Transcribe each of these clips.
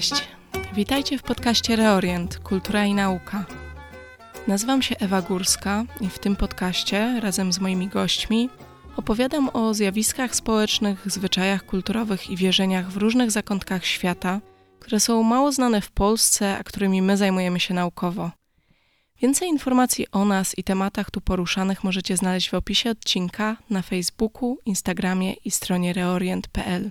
Cześć. Witajcie w podcaście Reorient Kultura i Nauka. Nazywam się Ewa Górska i w tym podcaście razem z moimi gośćmi opowiadam o zjawiskach społecznych, zwyczajach kulturowych i wierzeniach w różnych zakątkach świata, które są mało znane w Polsce, a którymi my zajmujemy się naukowo. Więcej informacji o nas i tematach tu poruszanych możecie znaleźć w opisie odcinka na Facebooku, Instagramie i stronie reorient.pl.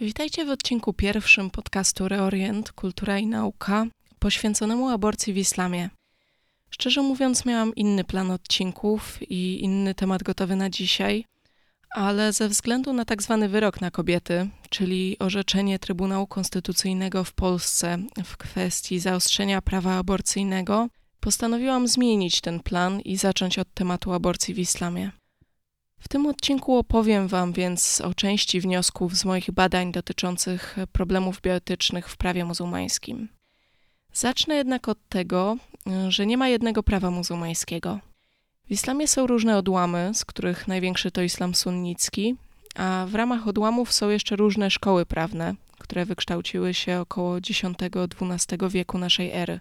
Witajcie w odcinku pierwszym podcastu Reorient Kultura i Nauka poświęconemu aborcji w islamie. Szczerze mówiąc, miałam inny plan odcinków i inny temat gotowy na dzisiaj, ale ze względu na tak zwany wyrok na kobiety, czyli orzeczenie Trybunału Konstytucyjnego w Polsce w kwestii zaostrzenia prawa aborcyjnego, postanowiłam zmienić ten plan i zacząć od tematu aborcji w islamie. W tym odcinku opowiem Wam więc o części wniosków z moich badań dotyczących problemów bioetycznych w prawie muzułmańskim. Zacznę jednak od tego, że nie ma jednego prawa muzułmańskiego. W islamie są różne odłamy, z których największy to islam sunnicki, a w ramach odłamów są jeszcze różne szkoły prawne, które wykształciły się około X-XII wieku naszej ery.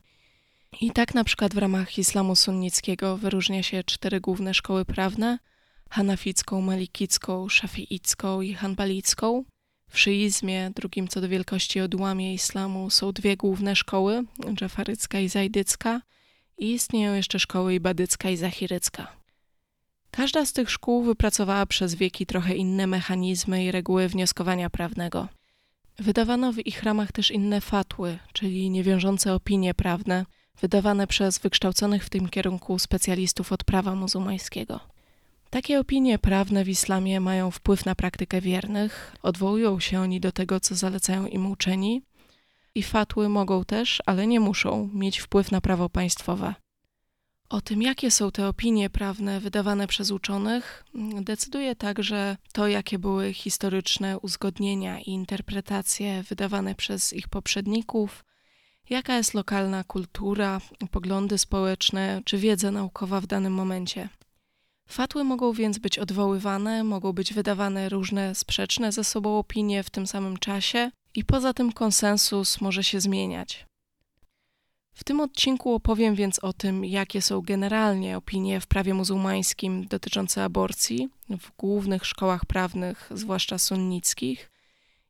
I tak na przykład w ramach islamu sunnickiego wyróżnia się cztery główne szkoły prawne – hanaficką, malikicką, szafiicką i hanbalicką. W szyizmie, drugim co do wielkości odłamie islamu, są dwie główne szkoły, dżafarycka i zajdycka, i istnieją jeszcze szkoły ibadycka i zahirycka. Każda z tych szkół wypracowała przez wieki trochę inne mechanizmy i reguły wnioskowania prawnego. Wydawano w ich ramach też inne fatły, czyli niewiążące opinie prawne, wydawane przez wykształconych w tym kierunku specjalistów od prawa muzułmańskiego. Takie opinie prawne w islamie mają wpływ na praktykę wiernych, odwołują się oni do tego, co zalecają im uczeni, i fatły mogą też, ale nie muszą, mieć wpływ na prawo państwowe. O tym, jakie są te opinie prawne wydawane przez uczonych, decyduje także to, jakie były historyczne uzgodnienia i interpretacje wydawane przez ich poprzedników, jaka jest lokalna kultura, poglądy społeczne czy wiedza naukowa w danym momencie. Fatły mogą więc być odwoływane, mogą być wydawane różne sprzeczne ze sobą opinie w tym samym czasie i poza tym konsensus może się zmieniać. W tym odcinku opowiem więc o tym, jakie są generalnie opinie w prawie muzułmańskim dotyczące aborcji w głównych szkołach prawnych, zwłaszcza sunnickich,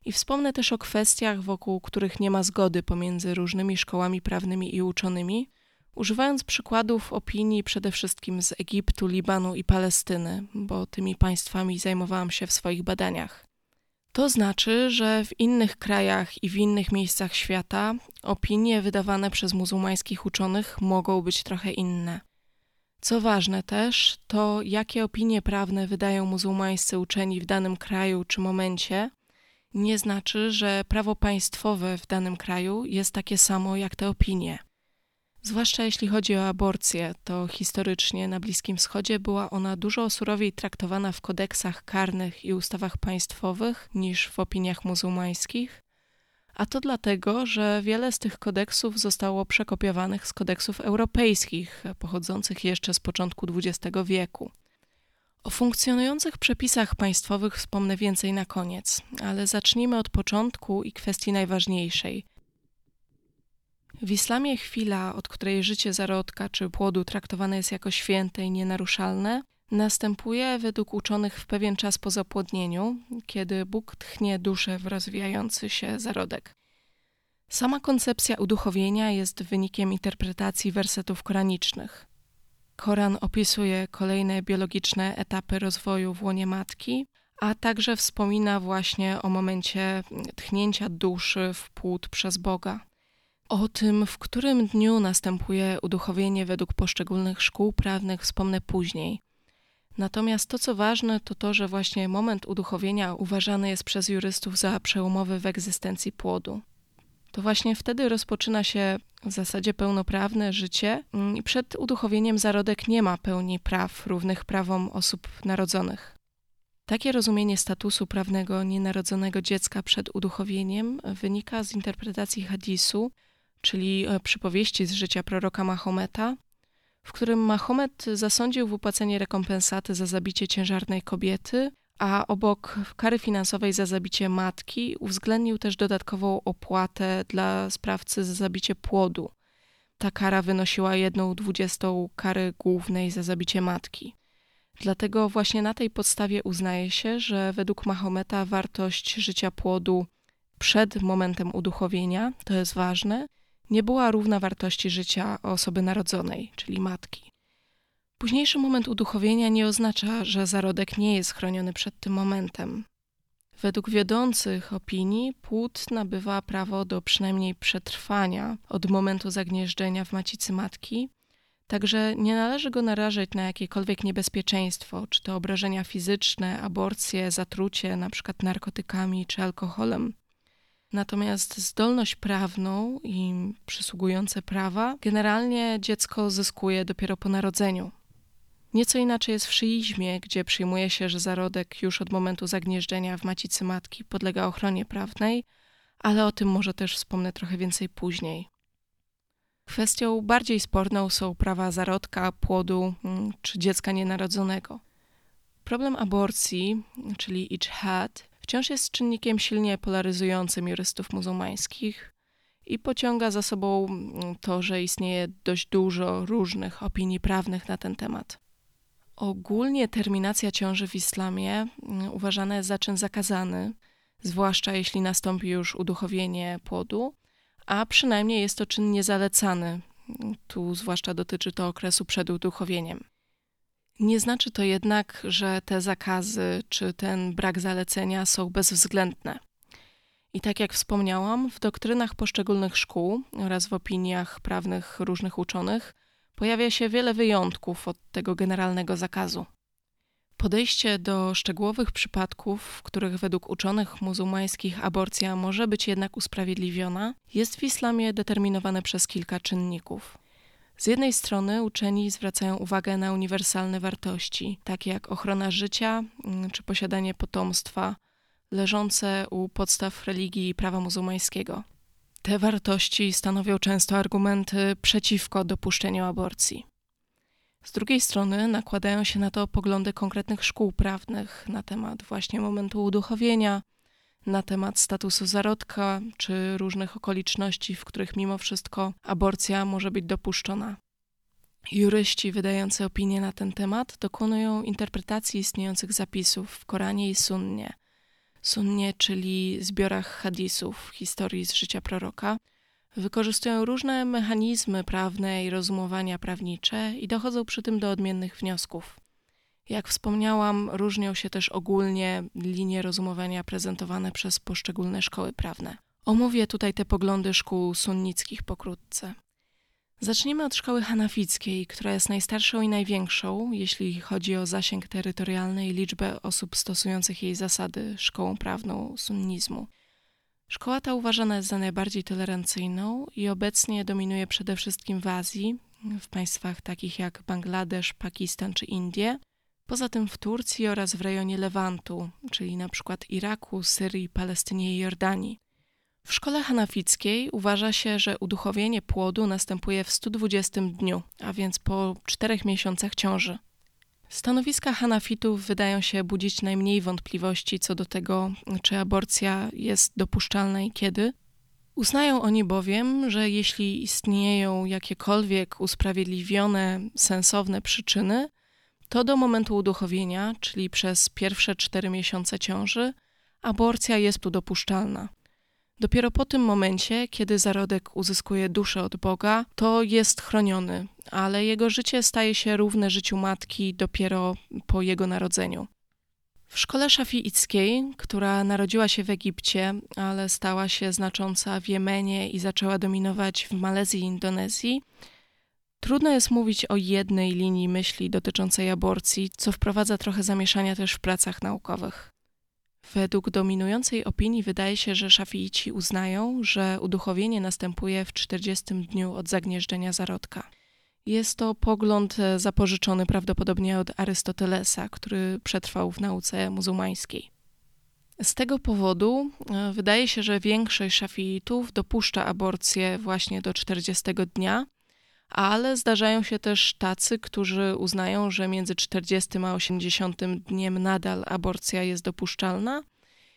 i wspomnę też o kwestiach, wokół których nie ma zgody pomiędzy różnymi szkołami prawnymi i uczonymi, używając przykładów opinii przede wszystkim z Egiptu, Libanu i Palestyny, bo tymi państwami zajmowałam się w swoich badaniach. To znaczy, że w innych krajach i w innych miejscach świata opinie wydawane przez muzułmańskich uczonych mogą być trochę inne. Co ważne też, to jakie opinie prawne wydają muzułmańscy uczeni w danym kraju czy momencie, nie znaczy, że prawo państwowe w danym kraju jest takie samo jak te opinie. Zwłaszcza jeśli chodzi o aborcję, to historycznie na Bliskim Wschodzie była ona dużo surowiej traktowana w kodeksach karnych i ustawach państwowych niż w opiniach muzułmańskich, a to dlatego, że wiele z tych kodeksów zostało przekopiowanych z kodeksów europejskich, pochodzących jeszcze z początku XX wieku. O funkcjonujących przepisach państwowych wspomnę więcej na koniec, ale zacznijmy od początku i kwestii najważniejszej w islamie chwila, od której życie zarodka czy płodu traktowane jest jako święte i nienaruszalne, następuje według uczonych w pewien czas po zapłodnieniu, kiedy Bóg tchnie duszę w rozwijający się zarodek. Sama koncepcja uduchowienia jest wynikiem interpretacji wersetów koranicznych. Koran opisuje kolejne biologiczne etapy rozwoju w łonie matki, a także wspomina właśnie o momencie tchnięcia duszy w płód przez Boga. O tym, w którym dniu następuje uduchowienie według poszczególnych szkół prawnych, wspomnę później. Natomiast to, co ważne, to to, że właśnie moment uduchowienia uważany jest przez jurystów za przełomowy w egzystencji płodu. To właśnie wtedy rozpoczyna się w zasadzie pełnoprawne życie mm, i przed uduchowieniem zarodek nie ma pełni praw równych prawom osób narodzonych. Takie rozumienie statusu prawnego nienarodzonego dziecka przed uduchowieniem wynika z interpretacji hadisu, czyli e, przypowieści z życia proroka Mahometa, w którym Mahomet zasądził wypłacenie rekompensaty za zabicie ciężarnej kobiety, a obok kary finansowej za zabicie matki uwzględnił też dodatkową opłatę dla sprawcy za zabicie płodu. Ta kara wynosiła jedną dwudziestą kary głównej za zabicie matki. Dlatego właśnie na tej podstawie uznaje się, że według Mahometa wartość życia płodu przed momentem uduchowienia, to jest ważne, nie była równa wartości życia osoby narodzonej, czyli matki. Późniejszy moment uduchowienia nie oznacza, że zarodek nie jest chroniony przed tym momentem. Według wiodących opinii płód nabywa prawo do przynajmniej przetrwania od momentu zagnieżdżenia w macicy matki, także nie należy go narażać na jakiekolwiek niebezpieczeństwo, czy to obrażenia fizyczne, aborcje, zatrucie, np. narkotykami czy alkoholem. Natomiast zdolność prawną i przysługujące prawa generalnie dziecko zyskuje dopiero po narodzeniu. Nieco inaczej jest w szyizmie, gdzie przyjmuje się, że zarodek już od momentu zagnieżdżenia w macicy matki podlega ochronie prawnej, ale o tym może też wspomnę trochę więcej później. Kwestią bardziej sporną są prawa zarodka, płodu mm, czy dziecka nienarodzonego. Problem aborcji, czyli ijtihad, wciąż jest czynnikiem silnie polaryzującym jurystów muzułmańskich i pociąga za sobą mm, to, że istnieje dość dużo różnych opinii prawnych na ten temat. Ogólnie terminacja ciąży w islamie mm, uważana jest za czyn zakazany, zwłaszcza jeśli nastąpi już uduchowienie płodu, a przynajmniej jest to czyn niezalecany. Tu zwłaszcza dotyczy to okresu przed uduchowieniem. Nie znaczy to jednak, że te zakazy czy ten brak zalecenia są bezwzględne. I tak jak wspomniałam, w doktrynach poszczególnych szkół oraz w opiniach prawnych różnych uczonych pojawia się wiele wyjątków od tego generalnego zakazu. Podejście do szczegółowych przypadków, w których według uczonych muzułmańskich aborcja może być jednak usprawiedliwiona, jest w islamie determinowane przez kilka czynników. Z jednej strony uczeni zwracają uwagę na uniwersalne wartości, takie jak ochrona życia mm, czy posiadanie potomstwa, leżące u podstaw religii i prawa muzułmańskiego. Te wartości stanowią często argumenty przeciwko dopuszczeniu aborcji. Z drugiej strony nakładają się na to poglądy konkretnych szkół prawnych na temat właśnie momentu uduchowienia, na temat statusu zarodka czy różnych okoliczności, w których mimo wszystko aborcja może być dopuszczona. Juryści wydający opinie na ten temat dokonują interpretacji istniejących zapisów w Koranie i Sunnie. Sunnie, czyli zbiorach hadisów, historii z życia proroka, wykorzystują różne mechanizmy prawne i rozumowania prawnicze i dochodzą przy tym do odmiennych wniosków. Jak wspomniałam, różnią się też ogólnie linie rozumowania prezentowane przez poszczególne szkoły prawne. Omówię tutaj te poglądy szkół sunnickich pokrótce. Zacznijmy od szkoły hanafickiej, która jest najstarszą i największą, jeśli chodzi o zasięg terytorialny i liczbę osób stosujących jej zasady, szkołą prawną sunnizmu. Szkoła ta uważana jest za najbardziej tolerancyjną i obecnie dominuje przede wszystkim w Azji, w państwach takich jak Bangladesz, Pakistan czy Indie, poza tym w Turcji oraz w rejonie Lewantu, czyli na przykład Iraku, Syrii, Palestynie i Jordanii. W szkole hanafickiej uważa się, że uduchowienie płodu następuje w 120 dniu, a więc po czterech miesiącach ciąży. Stanowiska Hanafitów wydają się budzić najmniej wątpliwości co do tego, czy aborcja jest dopuszczalna i kiedy. Uznają oni bowiem, że jeśli istnieją jakiekolwiek usprawiedliwione, sensowne przyczyny, to do momentu uduchowienia, czyli przez pierwsze cztery miesiące ciąży, aborcja jest tu dopuszczalna. Dopiero po tym momencie, kiedy zarodek uzyskuje duszę od Boga, to jest chroniony, ale jego życie staje się równe życiu matki dopiero po jego narodzeniu. W szkole szafiickiej, która narodziła się w Egipcie, ale stała się znacząca w Jemenie i zaczęła dominować w Malezji i Indonezji, trudno jest mówić o jednej linii myśli dotyczącej aborcji, co wprowadza trochę zamieszania też w pracach naukowych. Według dominującej opinii wydaje się, że szafiici uznają, że uduchowienie następuje w 40 dniu od zagnieżdżenia zarodka. Jest to pogląd e, zapożyczony prawdopodobnie od Arystotelesa, który przetrwał w nauce muzułmańskiej. Z tego powodu e, wydaje się, że większość szafiitów dopuszcza aborcję właśnie do 40 dnia, ale zdarzają się też tacy, którzy uznają, że między 40 a 80 dniem nadal aborcja jest dopuszczalna,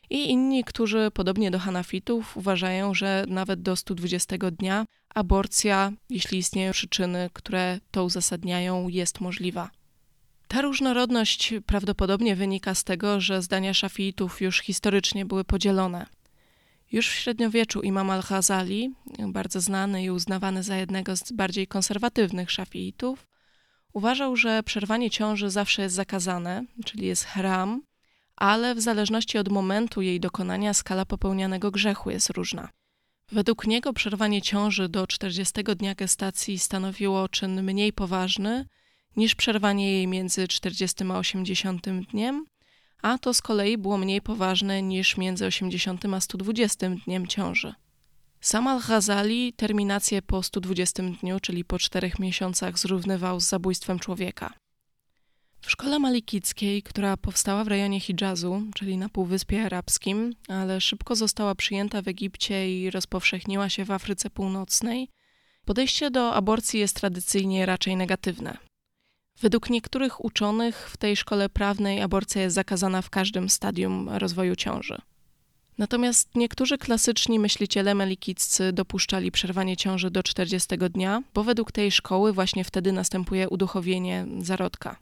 i inni, którzy podobnie do Hanafitów uważają, że nawet do 120 dnia aborcja, jeśli istnieją przyczyny, które to uzasadniają, jest możliwa. Ta różnorodność prawdopodobnie wynika z tego, że zdania szafiitów już historycznie były podzielone. Już w średniowieczu imam al-Ghazali, bardzo znany i uznawany za jednego z bardziej konserwatywnych szafiitów, uważał, że przerwanie ciąży zawsze jest zakazane, czyli jest haram, ale w zależności od momentu jej dokonania skala popełnianego grzechu jest różna. Według niego przerwanie ciąży do 40 dnia gestacji stanowiło czyn mniej poważny niż przerwanie jej między 40 a 80 dniem, a to z kolei było mniej poważne niż między 80 a 120 dniem ciąży. Sam al-Ghazali terminację po 120 dniu, czyli po czterech miesiącach, zrównywał z zabójstwem człowieka. W szkole malikickiej, która powstała w rejonie Hidżazu, czyli na Półwyspie Arabskim, ale szybko została przyjęta w Egipcie i rozpowszechniła się w Afryce Północnej, podejście do aborcji jest tradycyjnie raczej negatywne. Według niektórych uczonych w tej szkole prawnej aborcja jest zakazana w każdym stadium rozwoju ciąży. Natomiast niektórzy klasyczni myśliciele melikiccy dopuszczali przerwanie ciąży do 40 dnia, bo według tej szkoły właśnie wtedy następuje uduchowienie zarodka.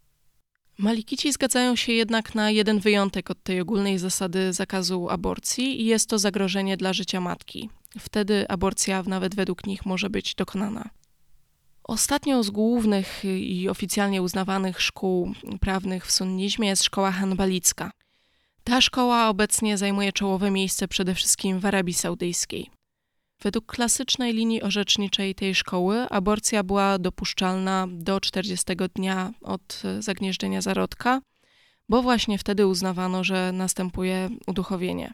Malikici zgadzają się jednak na jeden wyjątek od tej ogólnej zasady zakazu aborcji i jest to zagrożenie dla życia matki. Wtedy aborcja nawet według nich może być dokonana. Ostatnią z głównych i oficjalnie uznawanych szkół prawnych w sunnizmie jest szkoła hanbalicka. Ta szkoła obecnie zajmuje czołowe miejsce przede wszystkim w Arabii Saudyjskiej. Według klasycznej linii orzeczniczej tej szkoły aborcja była dopuszczalna do 40 dnia od zagnieżdżenia zarodka, bo właśnie wtedy uznawano, że następuje uduchowienie.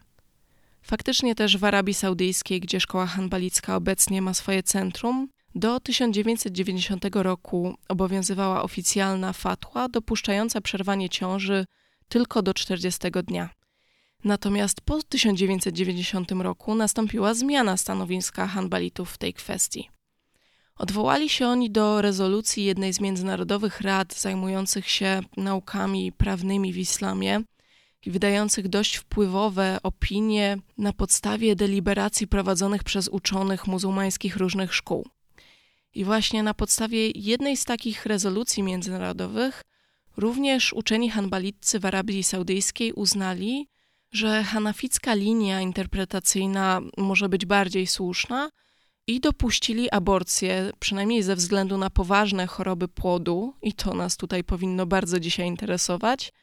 Faktycznie też w Arabii Saudyjskiej, gdzie szkoła hanbalicka obecnie ma swoje centrum, do 1990 roku obowiązywała oficjalna fatwa dopuszczająca przerwanie ciąży tylko do 40 dnia. Natomiast po 1990 roku nastąpiła zmiana stanowiska Hanbalitów w tej kwestii. Odwołali się oni do rezolucji jednej z międzynarodowych rad zajmujących się naukami prawnymi w islamie i wydających dość wpływowe opinie na podstawie deliberacji prowadzonych przez uczonych muzułmańskich różnych szkół. I właśnie na podstawie jednej z takich rezolucji międzynarodowych również uczeni hanbalitcy w Arabii Saudyjskiej uznali, że hanaficka linia interpretacyjna może być bardziej słuszna i dopuścili aborcję, przynajmniej ze względu na poważne choroby płodu, i to nas tutaj powinno bardzo dzisiaj interesować,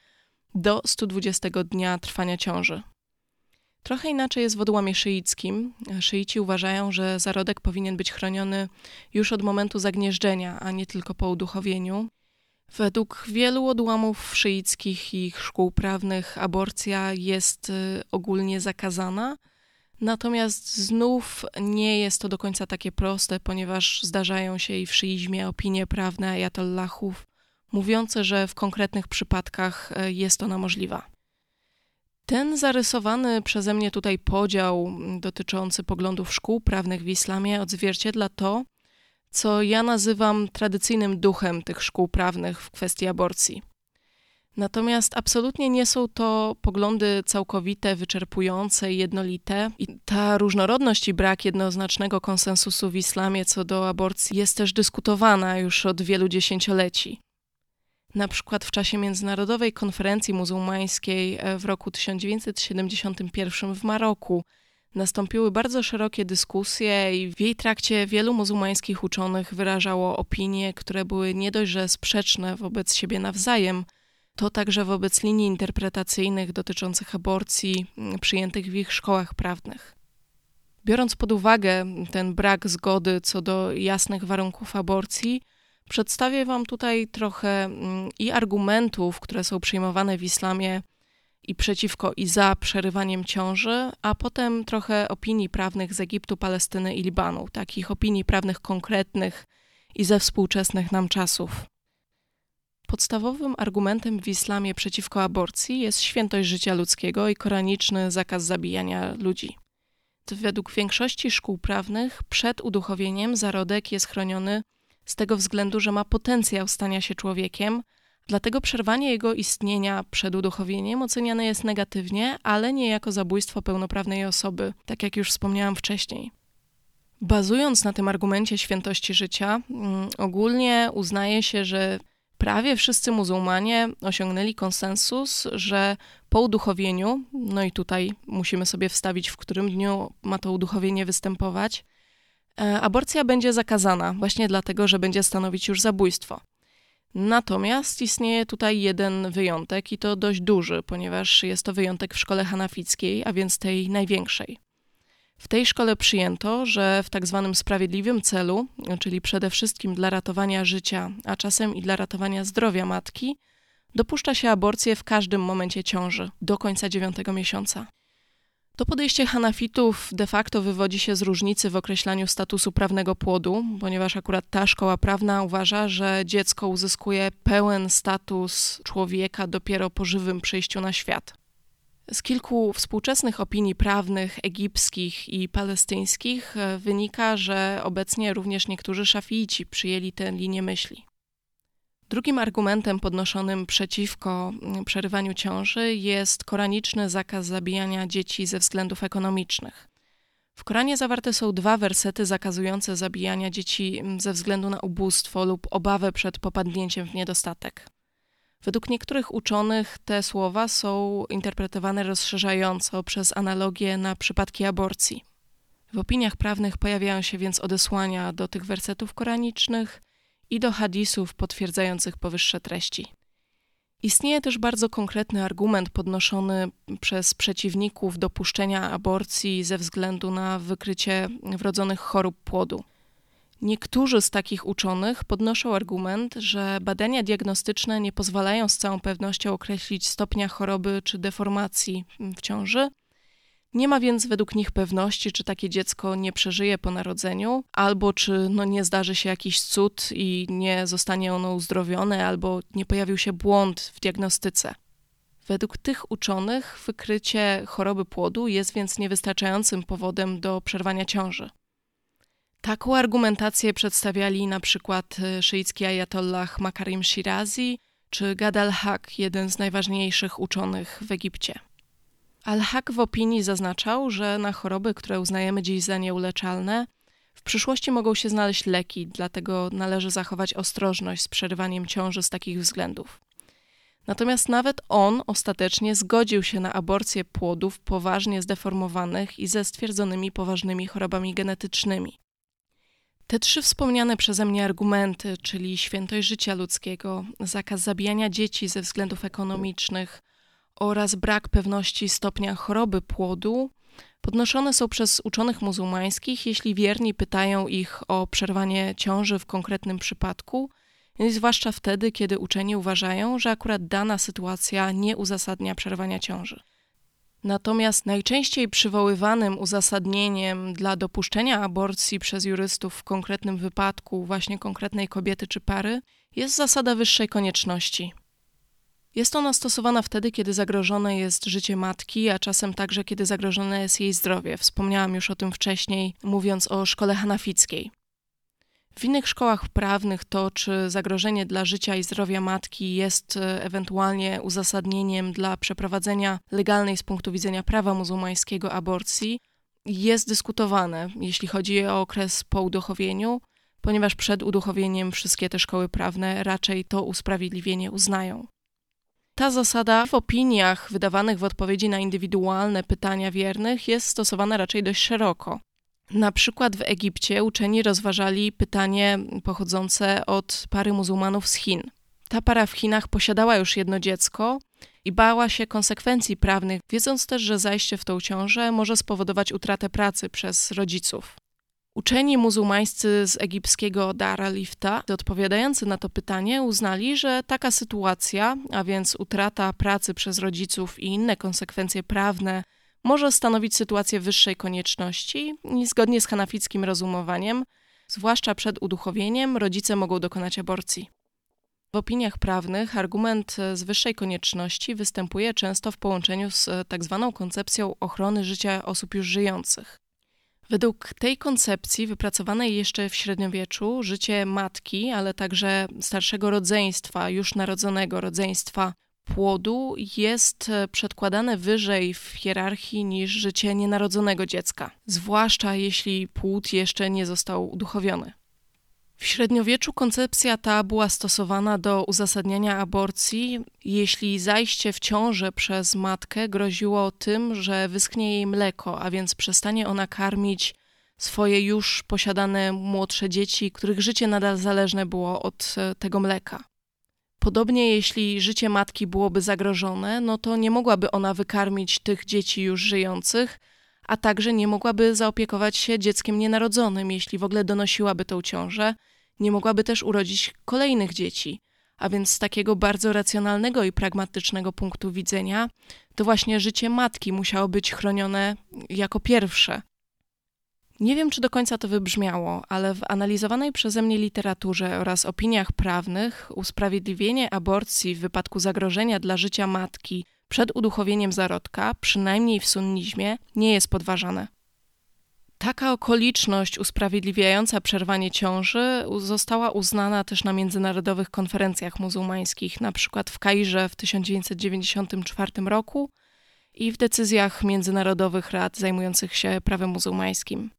do 120 dnia trwania ciąży. Trochę inaczej jest w odłamie szyickim. Szyici uważają, że zarodek powinien być chroniony już od momentu zagnieżdżenia, a nie tylko po uduchowieniu. Według wielu odłamów szyickich i szkół prawnych aborcja jest y, ogólnie zakazana, natomiast znów nie jest to do końca takie proste, ponieważ zdarzają się i w szyizmie opinie prawne ajatollahów mówiące, że w konkretnych przypadkach y, jest ona możliwa. Ten zarysowany przeze mnie tutaj podział dotyczący poglądów szkół prawnych w islamie odzwierciedla to, co ja nazywam tradycyjnym duchem tych szkół prawnych w kwestii aborcji. Natomiast absolutnie nie są to poglądy całkowite, wyczerpujące i jednolite. I ta różnorodność i brak jednoznacznego konsensusu w islamie co do aborcji jest też dyskutowana już od wielu dziesięcioleci. Na przykład w czasie Międzynarodowej Konferencji Muzułmańskiej e, w roku 1971 w Maroku nastąpiły bardzo szerokie dyskusje i w jej trakcie wielu muzułmańskich uczonych wyrażało opinie, które były nie dość, że sprzeczne wobec siebie nawzajem, to także wobec linii interpretacyjnych dotyczących aborcji przyjętych w ich szkołach prawnych. Biorąc pod uwagę ten brak zgody co do jasnych warunków aborcji, przedstawię Wam tutaj trochę mm, i argumentów, które są przyjmowane w islamie i przeciwko i za przerywaniem ciąży, a potem trochę opinii prawnych z Egiptu, Palestyny i Libanu, takich opinii prawnych konkretnych i ze współczesnych nam czasów. Podstawowym argumentem w islamie przeciwko aborcji jest świętość życia ludzkiego i koraniczny zakaz zabijania ludzi. Według większości szkół prawnych przed uduchowieniem zarodek jest chroniony z tego względu, że ma potencjał stania się człowiekiem, dlatego przerwanie jego istnienia przed uduchowieniem oceniane jest negatywnie, ale nie jako zabójstwo pełnoprawnej osoby, tak jak już wspomniałam wcześniej. Bazując na tym argumencie świętości życia, mm, ogólnie uznaje się, że prawie wszyscy muzułmanie osiągnęli konsensus, że po uduchowieniu, no i tutaj musimy sobie wstawić, w którym dniu ma to uduchowienie występować, aborcja będzie zakazana, właśnie dlatego, że będzie stanowić już zabójstwo. Natomiast istnieje tutaj jeden wyjątek i to dość duży, ponieważ jest to wyjątek w szkole hanafickiej, a więc tej największej. W tej szkole przyjęto, że w tak zwanym sprawiedliwym celu, czyli przede wszystkim dla ratowania życia, a czasem i dla ratowania zdrowia matki, dopuszcza się aborcję w każdym momencie ciąży, do końca dziewiątego miesiąca. To podejście Hanafitów de facto wywodzi się z różnicy w określaniu statusu prawnego płodu, ponieważ akurat ta szkoła prawna uważa, że dziecko uzyskuje pełen status człowieka dopiero po żywym przyjściu na świat. Z kilku współczesnych opinii prawnych egipskich i palestyńskich e, wynika, że obecnie również niektórzy szafiici przyjęli tę linię myśli. Drugim argumentem podnoszonym przeciwko mm, przerywaniu ciąży jest koraniczny zakaz zabijania dzieci ze względów ekonomicznych. W Koranie zawarte są dwa wersety zakazujące zabijania dzieci mm, ze względu na ubóstwo lub obawę przed popadnięciem w niedostatek. Według niektórych uczonych te słowa są interpretowane rozszerzająco przez analogię na przypadki aborcji. W opiniach prawnych pojawiają się więc odesłania do tych wersetów koranicznych i do hadisów potwierdzających powyższe treści. Istnieje też bardzo konkretny argument podnoszony przez przeciwników dopuszczenia aborcji ze względu na wykrycie wrodzonych chorób płodu. Niektórzy z takich uczonych podnoszą argument, że badania diagnostyczne nie pozwalają z całą pewnością określić stopnia choroby czy deformacji w ciąży. Nie ma więc według nich pewności, czy takie dziecko nie przeżyje po narodzeniu, albo czy no, nie zdarzy się jakiś cud i nie zostanie ono uzdrowione, albo nie pojawił się błąd w diagnostyce. Według tych uczonych wykrycie choroby płodu jest więc niewystarczającym powodem do przerwania ciąży. Taką argumentację przedstawiali na przykład e, szyicki ajatollah Makarim Shirazi czy Gad al-Haq, jeden z najważniejszych uczonych w Egipcie. Al-Haq w opinii zaznaczał, że na choroby, które uznajemy dziś za nieuleczalne, w przyszłości mogą się znaleźć leki, dlatego należy zachować ostrożność z przerywaniem ciąży z takich względów. Natomiast nawet on ostatecznie zgodził się na aborcję płodów poważnie zdeformowanych i ze stwierdzonymi poważnymi chorobami genetycznymi. Te trzy wspomniane przeze mnie argumenty, czyli świętość życia ludzkiego, zakaz zabijania dzieci ze względów ekonomicznych oraz brak pewności stopnia choroby płodu, podnoszone są przez uczonych muzułmańskich, jeśli wierni pytają ich o przerwanie ciąży w konkretnym przypadku, zwłaszcza wtedy, kiedy uczeni uważają, że akurat dana sytuacja nie uzasadnia przerwania ciąży. Natomiast najczęściej przywoływanym uzasadnieniem dla dopuszczenia aborcji przez jurystów w konkretnym wypadku, właśnie konkretnej kobiety czy pary, jest zasada wyższej konieczności. Jest ona stosowana wtedy, kiedy zagrożone jest życie matki, a czasem także, kiedy zagrożone jest jej zdrowie. Wspomniałam już o tym wcześniej, mówiąc o szkole hanafickiej. W innych szkołach prawnych to, czy zagrożenie dla życia i zdrowia matki jest e, ewentualnie uzasadnieniem dla przeprowadzenia legalnej z punktu widzenia prawa muzułmańskiego aborcji, jest dyskutowane, jeśli chodzi o okres po uduchowieniu, ponieważ przed uduchowieniem wszystkie te szkoły prawne raczej to usprawiedliwienie uznają. Ta zasada w opiniach wydawanych w odpowiedzi na indywidualne pytania wiernych jest stosowana raczej dość szeroko. Na przykład w Egipcie uczeni rozważali pytanie pochodzące od pary muzułmanów z Chin. Ta para w Chinach posiadała już jedno dziecko i bała się konsekwencji prawnych, wiedząc też, że zajście w tą ciążę może spowodować utratę pracy przez rodziców. Uczeni muzułmańscy z egipskiego Dar al-Ifta, odpowiadający na to pytanie, uznali, że taka sytuacja, a więc utrata pracy przez rodziców i inne konsekwencje prawne może stanowić sytuację wyższej konieczności i zgodnie z hanafickim rozumowaniem, zwłaszcza przed uduchowieniem, rodzice mogą dokonać aborcji. W opiniach prawnych argument z wyższej konieczności występuje często w połączeniu z tak zwaną koncepcją ochrony życia osób już żyjących. Według tej koncepcji, wypracowanej jeszcze w średniowieczu, życie matki, ale także starszego rodzeństwa, już narodzonego rodzeństwa płodu jest przedkładane wyżej w hierarchii niż życie nienarodzonego dziecka, zwłaszcza jeśli płód jeszcze nie został uduchowiony. W średniowieczu koncepcja ta była stosowana do uzasadniania aborcji, jeśli zajście w ciążę przez matkę groziło tym, że wyschnie jej mleko, a więc przestanie ona karmić swoje już posiadane młodsze dzieci, których życie nadal zależne było od e, tego mleka. Podobnie jeśli życie matki byłoby zagrożone, no to nie mogłaby ona wykarmić tych dzieci już żyjących, a także nie mogłaby zaopiekować się dzieckiem nienarodzonym, jeśli w ogóle donosiłaby tą ciążę, nie mogłaby też urodzić kolejnych dzieci. A więc z takiego bardzo racjonalnego i pragmatycznego punktu widzenia, to właśnie życie matki musiało być chronione jako pierwsze. Nie wiem, czy do końca to wybrzmiało, ale w analizowanej przeze mnie literaturze oraz opiniach prawnych usprawiedliwienie aborcji w wypadku zagrożenia dla życia matki przed uduchowieniem zarodka, przynajmniej w sunnizmie, nie jest podważane. Taka okoliczność usprawiedliwiająca przerwanie ciąży została uznana też na międzynarodowych konferencjach muzułmańskich, przykład w Kairze w 1994 roku i w decyzjach międzynarodowych rad zajmujących się prawem muzułmańskim.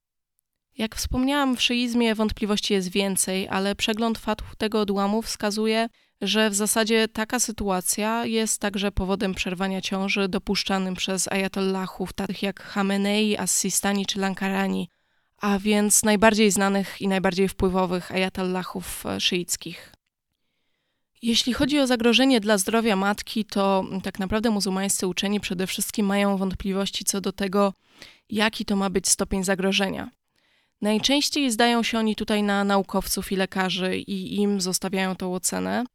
Jak wspomniałam, w szyizmie wątpliwości jest więcej, ale przegląd fatw tego odłamu wskazuje, że w zasadzie taka sytuacja jest także powodem przerwania ciąży dopuszczanym przez ajatollahów takich jak Hamenei, Assistani czy Lankarani, a więc najbardziej znanych i najbardziej wpływowych ajatollahów e, szyickich. Jeśli chodzi o zagrożenie dla zdrowia matki, to tak naprawdę muzułmańscy uczeni przede wszystkim mają wątpliwości co do tego, jaki to ma być stopień zagrożenia. Najczęściej zdają się oni tutaj na naukowców i lekarzy i im zostawiają tą ocenę.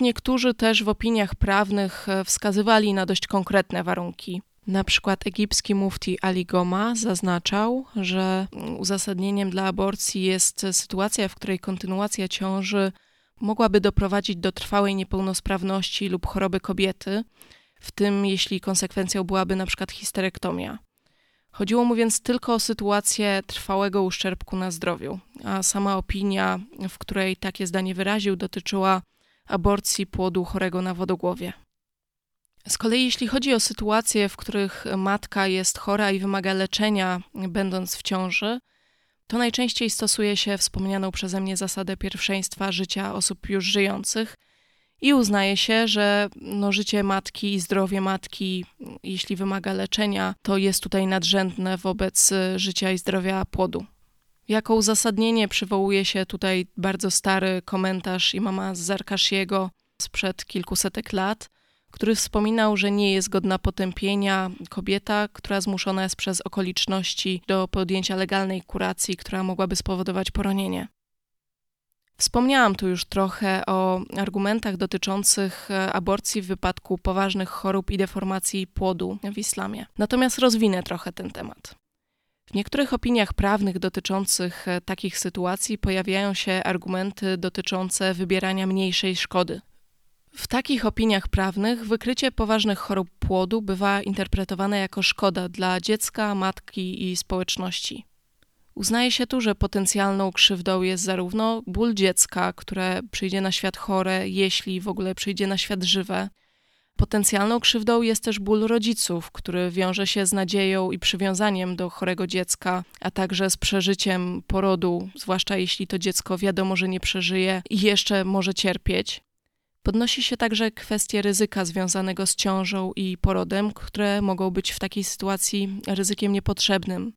Niektórzy też w opiniach prawnych e, wskazywali na dość konkretne warunki. Na przykład egipski mufti Ali Goma zaznaczał, że uzasadnieniem dla aborcji jest sytuacja, w której kontynuacja ciąży mogłaby doprowadzić do trwałej niepełnosprawności lub choroby kobiety, w tym jeśli konsekwencją byłaby na przykład histerektomia. Chodziło mu więc tylko o sytuację trwałego uszczerbku na zdrowiu, a sama opinia, w której takie zdanie wyraził, dotyczyła aborcji płodu chorego na wodogłowie. Z kolei jeśli chodzi o sytuacje, w których matka jest chora i wymaga leczenia, będąc w ciąży, to najczęściej stosuje się wspomnianą przeze mnie zasadę pierwszeństwa życia osób już żyjących i uznaje się, że no, życie matki i zdrowie matki, jeśli wymaga leczenia, to jest tutaj nadrzędne wobec życia i zdrowia płodu. Jako uzasadnienie przywołuje się tutaj bardzo stary komentarz imama Zarkashiego sprzed kilkusetek lat, który wspominał, że nie jest godna potępienia kobieta, która zmuszona jest przez okoliczności do podjęcia legalnej kuracji, która mogłaby spowodować poronienie. Wspomniałam tu już trochę o argumentach dotyczących e, aborcji w wypadku poważnych chorób i deformacji płodu w islamie. Natomiast rozwinę trochę ten temat. W niektórych opiniach prawnych dotyczących e, takich sytuacji pojawiają się argumenty dotyczące wybierania mniejszej szkody. W takich opiniach prawnych wykrycie poważnych chorób płodu bywa interpretowane jako szkoda dla dziecka, matki i społeczności. Uznaje się tu, że potencjalną krzywdą jest zarówno ból dziecka, które przyjdzie na świat chore, jeśli w ogóle przyjdzie na świat żywe. Potencjalną krzywdą jest też ból rodziców, który wiąże się z nadzieją i przywiązaniem do chorego dziecka, a także z przeżyciem porodu, zwłaszcza jeśli to dziecko wiadomo, że nie przeżyje i jeszcze może cierpieć. Podnosi się także kwestie ryzyka związanego z ciążą i porodem, które mogą być w takiej sytuacji ryzykiem niepotrzebnym.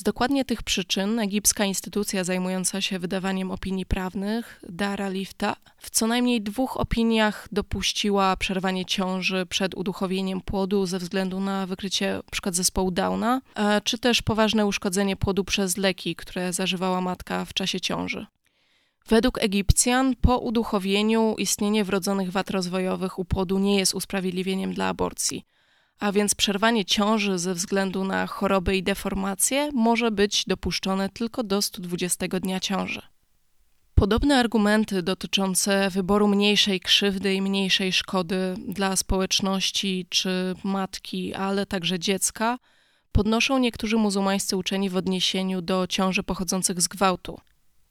Z dokładnie tych przyczyn egipska instytucja zajmująca się wydawaniem opinii prawnych, Dara Lifta, w co najmniej dwóch opiniach dopuściła przerwanie ciąży przed uduchowieniem płodu ze względu na wykrycie np. zespołu Downa, czy też poważne uszkodzenie płodu przez leki, które zażywała matka w czasie ciąży. Według Egipcjan po uduchowieniu istnienie wrodzonych wad rozwojowych u płodu nie jest usprawiedliwieniem dla aborcji – a więc przerwanie ciąży ze względu na choroby i deformacje może być dopuszczone tylko do 120 dnia ciąży. Podobne argumenty dotyczące wyboru mniejszej krzywdy i mniejszej szkody dla społeczności czy matki, ale także dziecka, podnoszą niektórzy muzułmańscy uczeni w odniesieniu do ciąży pochodzących z gwałtu.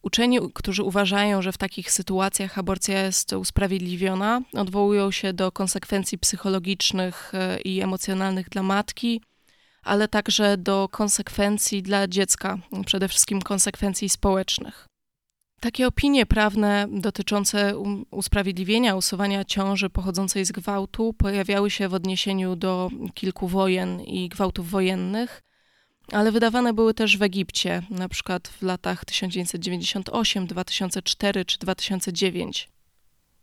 Uczeni, którzy uważają, że w takich sytuacjach aborcja jest usprawiedliwiona, odwołują się do konsekwencji psychologicznych e, i emocjonalnych dla matki, ale także do konsekwencji dla dziecka, przede wszystkim konsekwencji społecznych. Takie opinie prawne dotyczące usprawiedliwienia usuwania ciąży pochodzącej z gwałtu pojawiały się w odniesieniu do kilku wojen i gwałtów wojennych, ale wydawane były też w Egipcie, na przykład w latach 1998, 2004 czy 2009.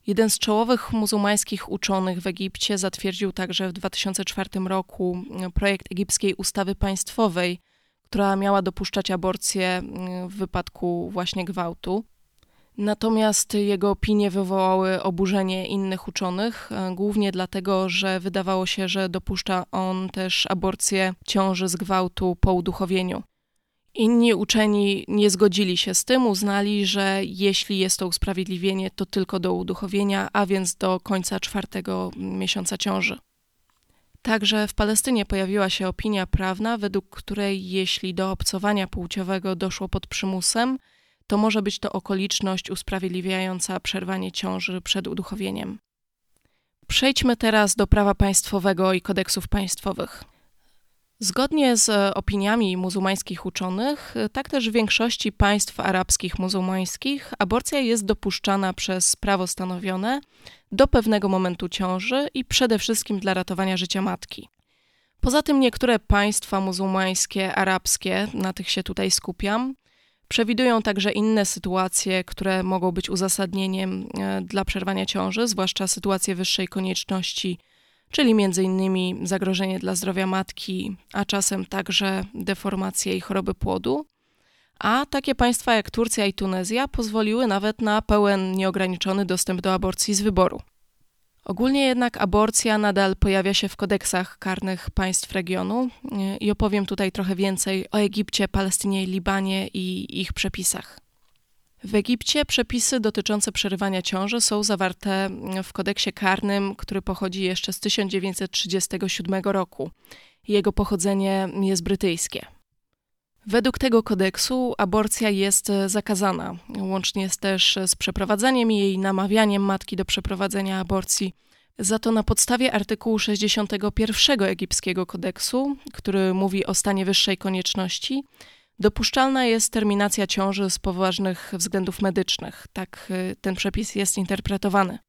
Jeden z czołowych muzułmańskich uczonych w Egipcie zatwierdził także w 2004 roku projekt egipskiej ustawy państwowej, która miała dopuszczać aborcję mm, w wypadku właśnie gwałtu. Natomiast jego opinie wywołały oburzenie innych uczonych, e, głównie dlatego, że wydawało się, że dopuszcza on też aborcję ciąży z gwałtu po uduchowieniu. Inni uczeni nie zgodzili się z tym, uznali, że jeśli jest to usprawiedliwienie, to tylko do uduchowienia, a więc do końca czwartego miesiąca ciąży. Także w Palestynie pojawiła się opinia prawna, według której jeśli do obcowania płciowego doszło pod przymusem, to może być to okoliczność usprawiedliwiająca przerwanie ciąży przed uduchowieniem. Przejdźmy teraz do prawa państwowego i kodeksów państwowych. Zgodnie z opiniami muzułmańskich uczonych, tak też w większości państw arabskich muzułmańskich, aborcja jest dopuszczana przez prawo stanowione do pewnego momentu ciąży i przede wszystkim dla ratowania życia matki. Poza tym niektóre państwa muzułmańskie, arabskie, na tych się tutaj skupiam, przewidują także inne sytuacje, które mogą być uzasadnieniem e, dla przerwania ciąży, zwłaszcza sytuacje wyższej konieczności, czyli m.in. zagrożenie dla zdrowia matki, a czasem także deformacje i choroby płodu. A takie państwa jak Turcja i Tunezja pozwoliły nawet na pełen, nieograniczony dostęp do aborcji z wyboru. Ogólnie jednak aborcja nadal pojawia się w kodeksach karnych państw regionu i opowiem tutaj trochę więcej o Egipcie, Palestynie i Libanie i ich przepisach. W Egipcie przepisy dotyczące przerywania ciąży są zawarte w kodeksie karnym, który pochodzi jeszcze z 1937 roku. Jego pochodzenie jest brytyjskie. Według tego kodeksu aborcja jest zakazana, łącznie z też z przeprowadzaniem jej, namawianiem matki do przeprowadzenia aborcji. Za to na podstawie artykułu 61 egipskiego kodeksu, który mówi o stanie wyższej konieczności, dopuszczalna jest terminacja ciąży z poważnych względów medycznych. Tak y, ten przepis jest interpretowany.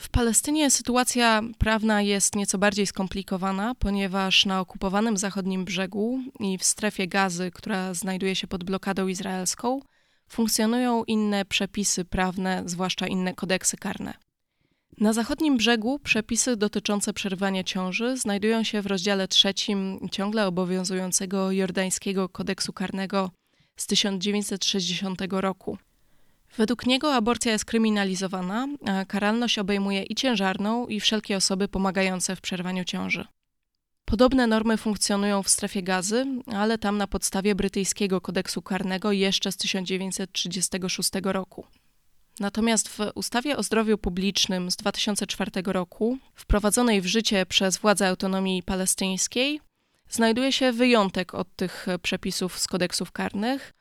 W Palestynie sytuacja prawna jest nieco bardziej skomplikowana, ponieważ na okupowanym zachodnim brzegu i w strefie gazy, która znajduje się pod blokadą izraelską, funkcjonują inne przepisy prawne, zwłaszcza inne kodeksy karne. Na zachodnim brzegu przepisy dotyczące przerywania ciąży znajdują się w rozdziale trzecim ciągle obowiązującego jordańskiego kodeksu karnego z 1960 roku. Według niego aborcja jest kryminalizowana, karalność obejmuje i ciężarną, i wszelkie osoby pomagające w przerwaniu ciąży. Podobne normy funkcjonują w strefie gazy, ale tam na podstawie brytyjskiego kodeksu karnego jeszcze z 1936 roku. Natomiast w ustawie o zdrowiu publicznym z 2004 roku, wprowadzonej w życie przez władze autonomii palestyńskiej, znajduje się wyjątek od tych przepisów z kodeksów karnych,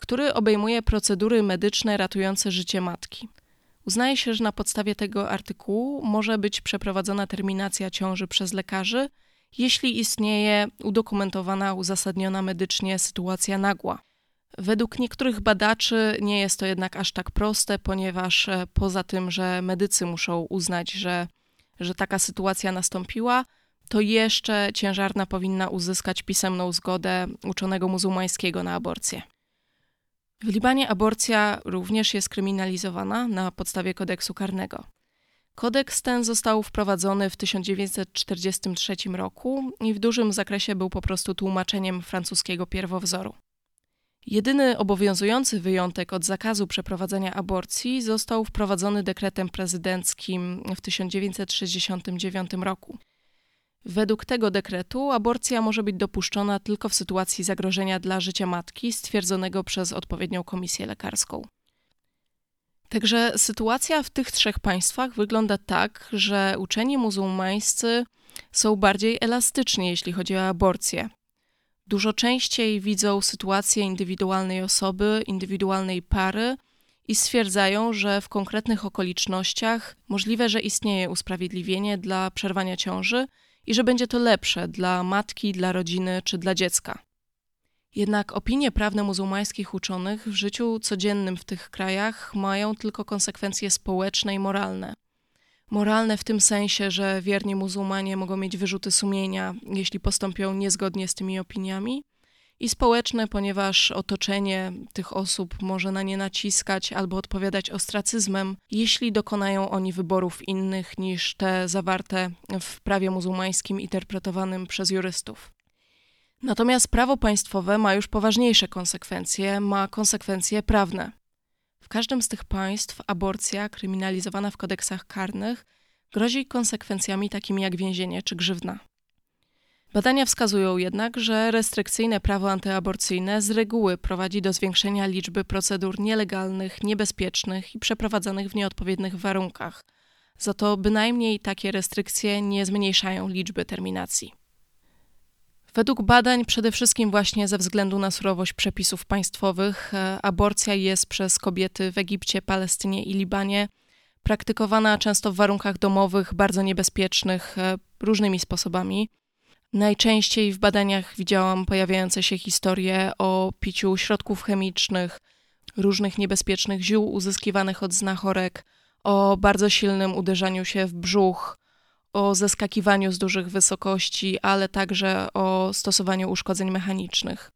który obejmuje procedury medyczne ratujące życie matki. Uznaje się, że na podstawie tego artykułu może być przeprowadzona terminacja ciąży przez lekarzy, jeśli istnieje udokumentowana, uzasadniona medycznie sytuacja nagła. Według niektórych badaczy nie jest to jednak aż tak proste, ponieważ e, poza tym, że medycy muszą uznać, że, że taka sytuacja nastąpiła, to jeszcze ciężarna powinna uzyskać pisemną zgodę uczonego muzułmańskiego na aborcję. W Libanie aborcja również jest kryminalizowana na podstawie kodeksu karnego. Kodeks ten został wprowadzony w 1943 roku i w dużym zakresie był po prostu tłumaczeniem francuskiego pierwowzoru. Jedyny obowiązujący wyjątek od zakazu przeprowadzenia aborcji został wprowadzony dekretem prezydenckim w 1969 roku. Według tego dekretu aborcja może być dopuszczona tylko w sytuacji zagrożenia dla życia matki stwierdzonego przez odpowiednią komisję lekarską. Także sytuacja w tych trzech państwach wygląda tak, że uczeni muzułmańscy są bardziej elastyczni, jeśli chodzi o aborcję. Dużo częściej widzą sytuację indywidualnej osoby, indywidualnej pary i stwierdzają, że w konkretnych okolicznościach możliwe, że istnieje usprawiedliwienie dla przerwania ciąży i że będzie to lepsze dla matki, dla rodziny czy dla dziecka. Jednak opinie prawne muzułmańskich uczonych w życiu codziennym w tych krajach mają tylko konsekwencje społeczne i moralne. Moralne w tym sensie, że wierni muzułmanie mogą mieć wyrzuty sumienia, jeśli postąpią niezgodnie z tymi opiniami, i społeczne, ponieważ otoczenie tych osób może na nie naciskać albo odpowiadać ostracyzmem, jeśli dokonają oni wyborów innych niż te zawarte w prawie muzułmańskim interpretowanym przez jurystów. Natomiast prawo państwowe ma już poważniejsze konsekwencje, ma konsekwencje prawne. W każdym z tych państw aborcja kryminalizowana w kodeksach karnych grozi konsekwencjami takimi jak więzienie czy grzywna. Badania wskazują jednak, że restrykcyjne prawo antyaborcyjne z reguły prowadzi do zwiększenia liczby procedur nielegalnych, niebezpiecznych i przeprowadzanych w nieodpowiednich warunkach. Za to bynajmniej takie restrykcje nie zmniejszają liczby terminacji. Według badań, przede wszystkim właśnie ze względu na surowość przepisów państwowych, e, aborcja jest przez kobiety w Egipcie, Palestynie i Libanie praktykowana często w warunkach domowych, bardzo niebezpiecznych, e, różnymi sposobami. Najczęściej w badaniach widziałam pojawiające się historie o piciu środków chemicznych, różnych niebezpiecznych ziół uzyskiwanych od znachorek, o bardzo silnym uderzaniu się w brzuch, o zeskakiwaniu z dużych wysokości, ale także o stosowaniu uszkodzeń mechanicznych.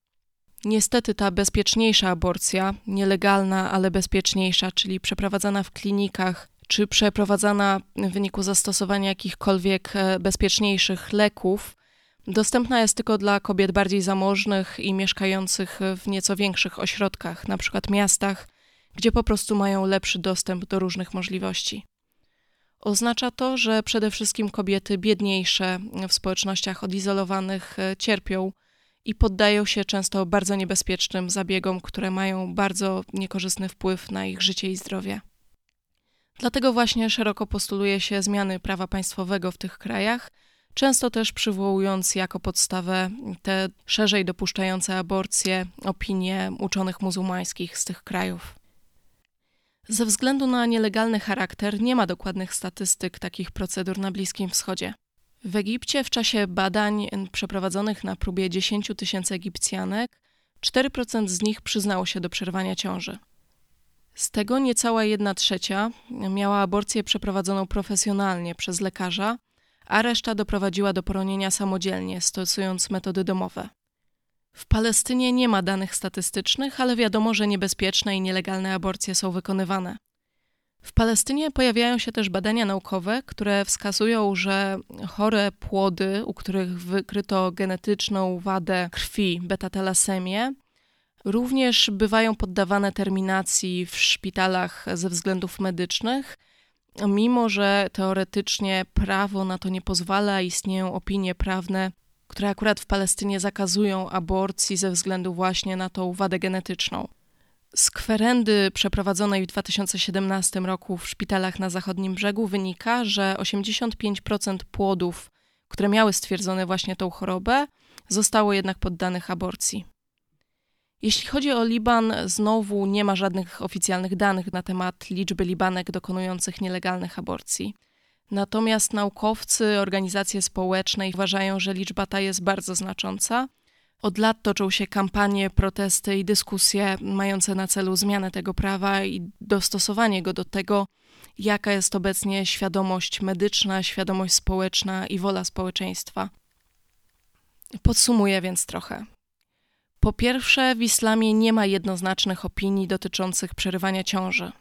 Niestety ta bezpieczniejsza aborcja, nielegalna, ale bezpieczniejsza, czyli przeprowadzana w klinikach, czy przeprowadzana w wyniku zastosowania jakichkolwiek e, bezpieczniejszych leków, dostępna jest tylko dla kobiet bardziej zamożnych i mieszkających w nieco większych ośrodkach, np. miastach, gdzie po prostu mają lepszy dostęp do różnych możliwości. Oznacza to, że przede wszystkim kobiety biedniejsze w społecznościach odizolowanych e, cierpią i poddają się często bardzo niebezpiecznym zabiegom, które mają bardzo niekorzystny wpływ na ich życie i zdrowie. Dlatego właśnie szeroko postuluje się zmiany prawa państwowego w tych krajach, często też przywołując jako podstawę te szerzej dopuszczające aborcje opinie uczonych muzułmańskich z tych krajów. Ze względu na nielegalny charakter nie ma dokładnych statystyk takich procedur na Bliskim Wschodzie. W Egipcie w czasie badań przeprowadzonych na próbie 10 tysięcy Egipcjanek 4% z nich przyznało się do przerwania ciąży. Z tego niecała jedna trzecia miała aborcję przeprowadzoną profesjonalnie przez lekarza, a reszta doprowadziła do poronienia samodzielnie, stosując metody domowe. W Palestynie nie ma danych statystycznych, ale wiadomo, że niebezpieczne i nielegalne aborcje są wykonywane. W Palestynie pojawiają się też badania naukowe, które wskazują, że chore płody, u których wykryto genetyczną wadę krwi, beta-talasemię, również bywają poddawane terminacji w szpitalach ze względów medycznych, mimo że teoretycznie prawo na to nie pozwala, istnieją opinie prawne, które akurat w Palestynie zakazują aborcji ze względu właśnie na tą wadę genetyczną. Z kwerendy przeprowadzonej w 2017 roku w szpitalach na zachodnim brzegu wynika, że 85% płodów, które miały stwierdzone właśnie tą chorobę, zostało jednak poddanych aborcji. Jeśli chodzi o Liban, znowu nie ma żadnych oficjalnych danych na temat liczby Libanek dokonujących nielegalnych aborcji. Natomiast naukowcy, organizacje społeczne uważają, że liczba ta jest bardzo znacząca. Od lat toczą się kampanie, protesty i dyskusje mające na celu zmianę tego prawa i dostosowanie go do tego, jaka jest obecnie świadomość medyczna, świadomość społeczna i wola społeczeństwa. Podsumuję więc trochę. Po pierwsze, w islamie nie ma jednoznacznych opinii dotyczących przerywania ciąży.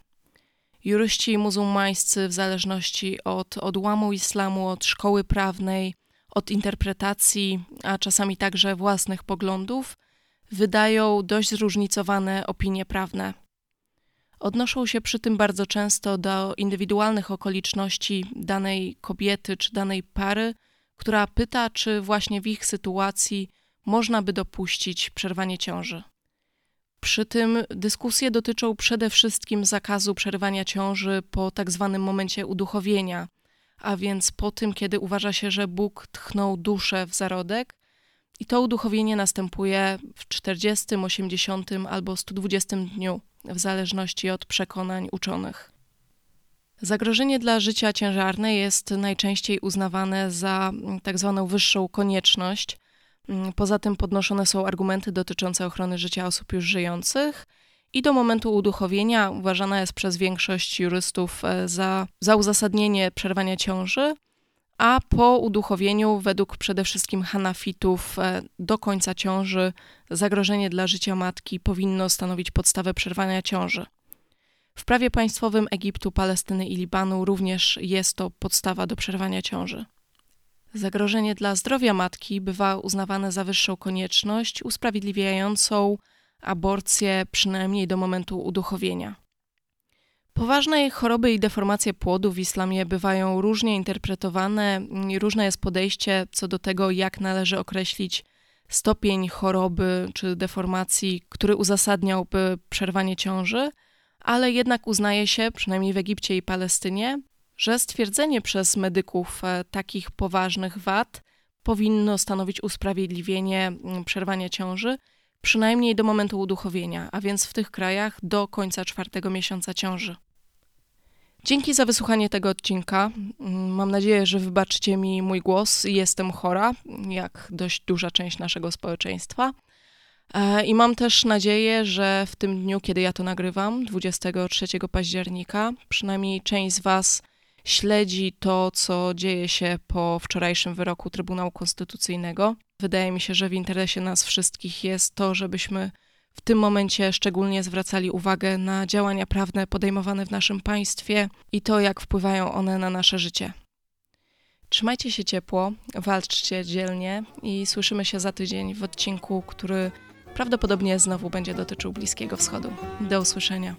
Juryści muzułmańscy, w zależności od odłamu islamu, od szkoły prawnej, od interpretacji, a czasami także własnych poglądów, wydają dość zróżnicowane opinie prawne. Odnoszą się przy tym bardzo często do indywidualnych okoliczności danej kobiety czy danej pary, która pyta, czy właśnie w ich sytuacji można by dopuścić przerwanie ciąży. Przy tym dyskusje dotyczą przede wszystkim zakazu przerywania ciąży po tak zwanym momencie uduchowienia, a więc po tym, kiedy uważa się, że Bóg tchnął duszę w zarodek I to uduchowienie następuje w 40, 80 albo 120 dniu, w zależności od przekonań uczonych. Zagrożenie dla życia ciężarne jest najczęściej uznawane za mm, tak zwaną wyższą konieczność. Mm, poza tym podnoszone są argumenty dotyczące ochrony życia osób już żyjących i do momentu uduchowienia uważana jest przez większość jurystów e, za, za uzasadnienie przerwania ciąży, a po uduchowieniu, według przede wszystkim hanafitów, e, do końca ciąży zagrożenie dla życia matki powinno stanowić podstawę przerwania ciąży. W prawie państwowym Egiptu, Palestyny i Libanu również jest to podstawa do przerwania ciąży. Zagrożenie dla zdrowia matki bywa uznawane za wyższą konieczność usprawiedliwiającą aborcję przynajmniej do momentu uduchowienia. Poważne choroby i deformacje płodu w islamie bywają różnie interpretowane różne jest podejście co do tego, jak należy określić stopień choroby czy deformacji, który uzasadniałby przerwanie ciąży, ale jednak uznaje się, przynajmniej w Egipcie i Palestynie, że stwierdzenie przez medyków e, takich poważnych wad powinno stanowić usprawiedliwienie mm, przerwania ciąży, przynajmniej do momentu uduchowienia, a więc w tych krajach do końca czwartego miesiąca ciąży. Dzięki za wysłuchanie tego odcinka. Mm, mam nadzieję, że wybaczycie mi mój głos. Jestem chora, jak dość duża część naszego społeczeństwa. E, I mam też nadzieję, że w tym dniu, kiedy ja to nagrywam, 23 października, przynajmniej część z Was śledzi to, co dzieje się po wczorajszym wyroku Trybunału Konstytucyjnego. Wydaje mi się, że w interesie nas wszystkich jest to, żebyśmy w tym momencie szczególnie zwracali uwagę na działania prawne podejmowane w naszym państwie i to, jak wpływają one na nasze życie. Trzymajcie się ciepło, walczcie dzielnie i słyszymy się za tydzień w odcinku, który prawdopodobnie znowu będzie dotyczył Bliskiego Wschodu. Do usłyszenia.